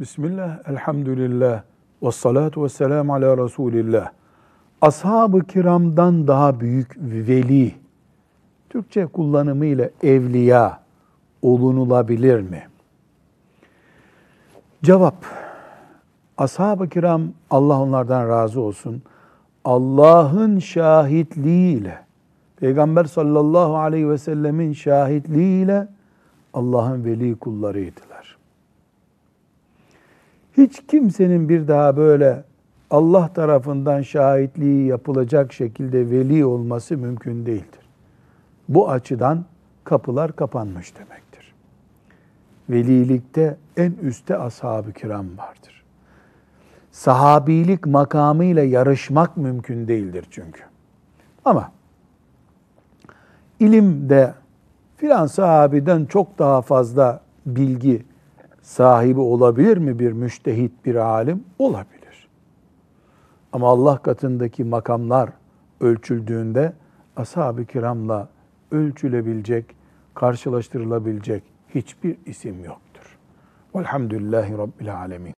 Bismillah, elhamdülillah, ve salatu ve selamu ala Resulillah. Ashab-ı kiramdan daha büyük veli, Türkçe kullanımıyla evliya olunulabilir mi? Cevap, ashab-ı kiram Allah onlardan razı olsun. Allah'ın şahitliğiyle, Peygamber sallallahu aleyhi ve sellemin şahitliğiyle Allah'ın veli kullarıydılar. Hiç kimsenin bir daha böyle Allah tarafından şahitliği yapılacak şekilde veli olması mümkün değildir. Bu açıdan kapılar kapanmış demektir. Velilikte en üstte ashab-ı kiram vardır. Sahabilik makamıyla yarışmak mümkün değildir çünkü. Ama ilimde filan sahabiden çok daha fazla bilgi sahibi olabilir mi bir müştehit bir alim? Olabilir. Ama Allah katındaki makamlar ölçüldüğünde ashab-ı kiramla ölçülebilecek, karşılaştırılabilecek hiçbir isim yoktur. Velhamdülillahi Rabbil Alemin.